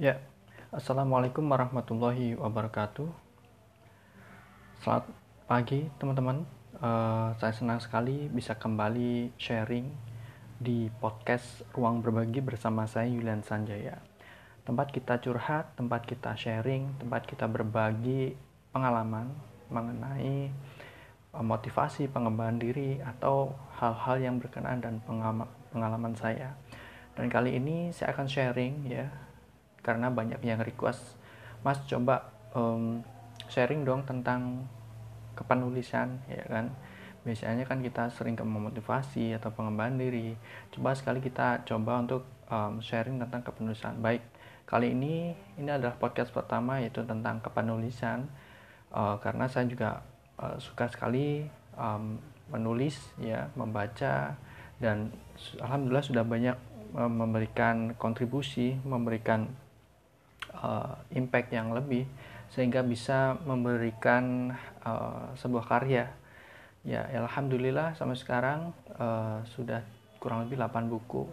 Ya, Assalamualaikum warahmatullahi wabarakatuh. Selamat pagi teman-teman. Uh, saya senang sekali bisa kembali sharing di podcast Ruang Berbagi bersama saya Yulian Sanjaya. Tempat kita curhat, tempat kita sharing, tempat kita berbagi pengalaman mengenai uh, motivasi, pengembangan diri atau hal-hal yang berkenaan dan pengalaman saya. Dan kali ini saya akan sharing ya karena banyak yang request. Mas coba um, sharing dong tentang kepenulisan ya kan? Biasanya kan kita sering ke memotivasi atau pengembangan diri. Coba sekali kita coba untuk um, sharing tentang kepenulisan. Baik kali ini ini adalah podcast pertama yaitu tentang kepenulisan. Uh, karena saya juga uh, suka sekali um, menulis ya membaca dan alhamdulillah sudah banyak memberikan kontribusi memberikan uh, impact yang lebih sehingga bisa memberikan uh, sebuah karya. Ya alhamdulillah sampai sekarang uh, sudah kurang lebih 8 buku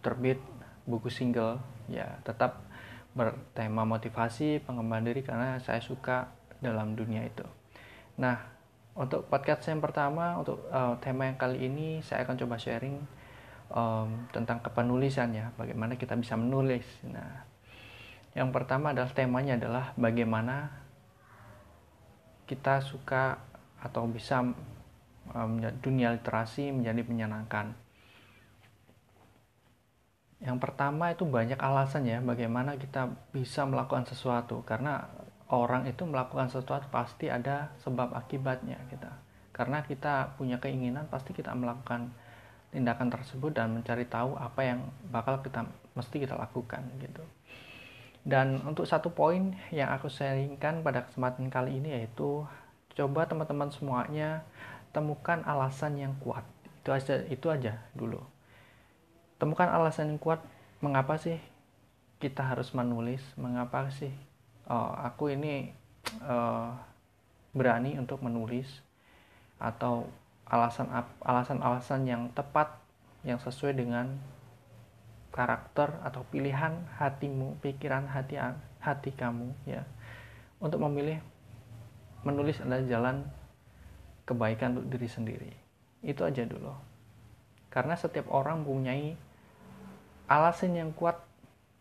terbit buku single. Ya tetap bertema motivasi pengembangan diri karena saya suka dalam dunia itu. Nah untuk podcast yang pertama untuk uh, tema yang kali ini saya akan coba sharing um, tentang kepenulisan ya bagaimana kita bisa menulis. Nah yang pertama adalah temanya adalah bagaimana kita suka atau bisa um, dunia literasi menjadi menyenangkan. Yang pertama itu banyak alasan ya bagaimana kita bisa melakukan sesuatu karena orang itu melakukan sesuatu pasti ada sebab akibatnya kita. Karena kita punya keinginan pasti kita melakukan tindakan tersebut dan mencari tahu apa yang bakal kita mesti kita lakukan gitu. Dan untuk satu poin yang aku sharingkan pada kesempatan kali ini yaitu coba teman-teman semuanya temukan alasan yang kuat. Itu aja itu aja dulu. Temukan alasan yang kuat mengapa sih kita harus menulis, mengapa sih oh, aku ini uh, berani untuk menulis atau alasan alasan-alasan yang tepat yang sesuai dengan karakter atau pilihan hatimu, pikiran hati hati kamu ya. Untuk memilih menulis adalah jalan kebaikan untuk diri sendiri. Itu aja dulu. Karena setiap orang mempunyai alasan yang kuat,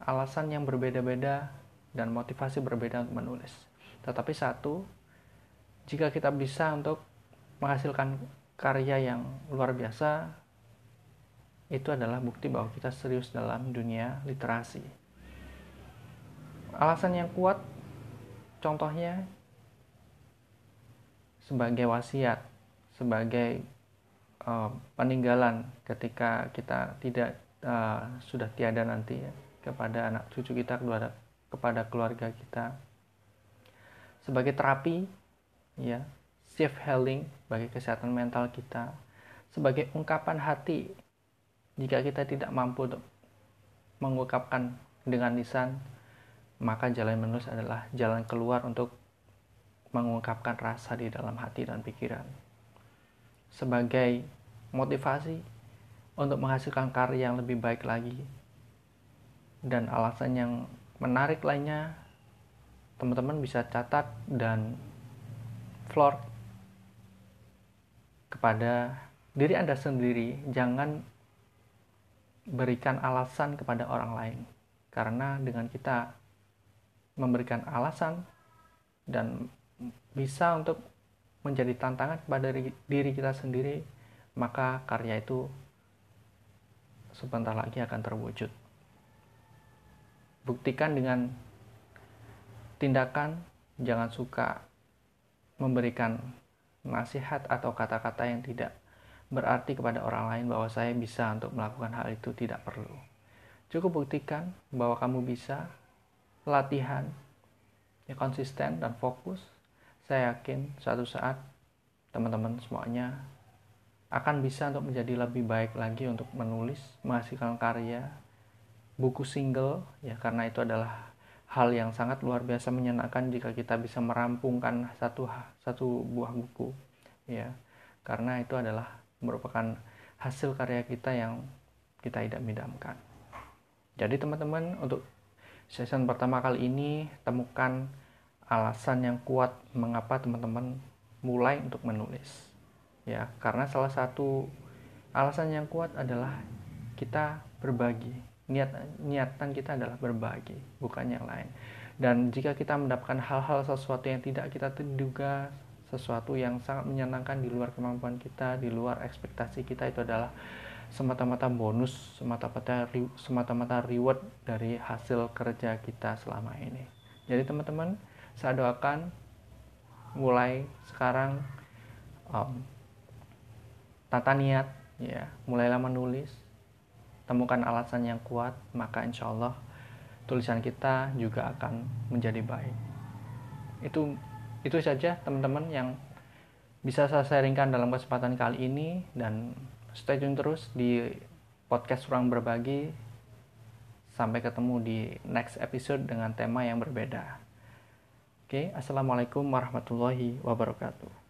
alasan yang berbeda-beda dan motivasi berbeda untuk menulis. Tetapi satu, jika kita bisa untuk menghasilkan karya yang luar biasa, itu adalah bukti bahwa kita serius dalam dunia literasi. Alasan yang kuat, contohnya sebagai wasiat, sebagai uh, peninggalan ketika kita tidak uh, sudah tiada nanti ya, kepada anak cucu kita, kepada kepada keluarga kita, sebagai terapi, ya, self healing bagi kesehatan mental kita, sebagai ungkapan hati jika kita tidak mampu untuk mengungkapkan dengan lisan, maka jalan menulis adalah jalan keluar untuk mengungkapkan rasa di dalam hati dan pikiran. Sebagai motivasi untuk menghasilkan karya yang lebih baik lagi. Dan alasan yang menarik lainnya, teman-teman bisa catat dan floor kepada diri Anda sendiri. Jangan berikan alasan kepada orang lain. Karena dengan kita memberikan alasan dan bisa untuk menjadi tantangan kepada diri kita sendiri maka karya itu sebentar lagi akan terwujud. Buktikan dengan tindakan jangan suka memberikan nasihat atau kata-kata yang tidak berarti kepada orang lain bahwa saya bisa untuk melakukan hal itu tidak perlu. Cukup buktikan bahwa kamu bisa latihan ya konsisten dan fokus. Saya yakin suatu saat teman-teman semuanya akan bisa untuk menjadi lebih baik lagi untuk menulis, menghasilkan karya, buku single ya karena itu adalah hal yang sangat luar biasa menyenangkan jika kita bisa merampungkan satu satu buah buku ya karena itu adalah merupakan hasil karya kita yang kita tidak idamkan. Jadi teman-teman untuk Season pertama kali ini temukan alasan yang kuat mengapa teman-teman mulai untuk menulis. Ya, karena salah satu alasan yang kuat adalah kita berbagi. Niat niatan kita adalah berbagi, bukan yang lain. Dan jika kita mendapatkan hal-hal sesuatu yang tidak kita duga, sesuatu yang sangat menyenangkan di luar kemampuan kita, di luar ekspektasi kita itu adalah semata-mata bonus, semata-mata semata-mata reward dari hasil kerja kita selama ini. Jadi teman-teman, saya doakan mulai sekarang um, tata niat, ya, mulailah menulis, temukan alasan yang kuat, maka insya Allah tulisan kita juga akan menjadi baik. Itu itu saja teman-teman yang bisa saya sharingkan dalam kesempatan kali ini dan stay tune terus di podcast Ruang Berbagi. Sampai ketemu di next episode dengan tema yang berbeda. Oke, Assalamualaikum warahmatullahi wabarakatuh.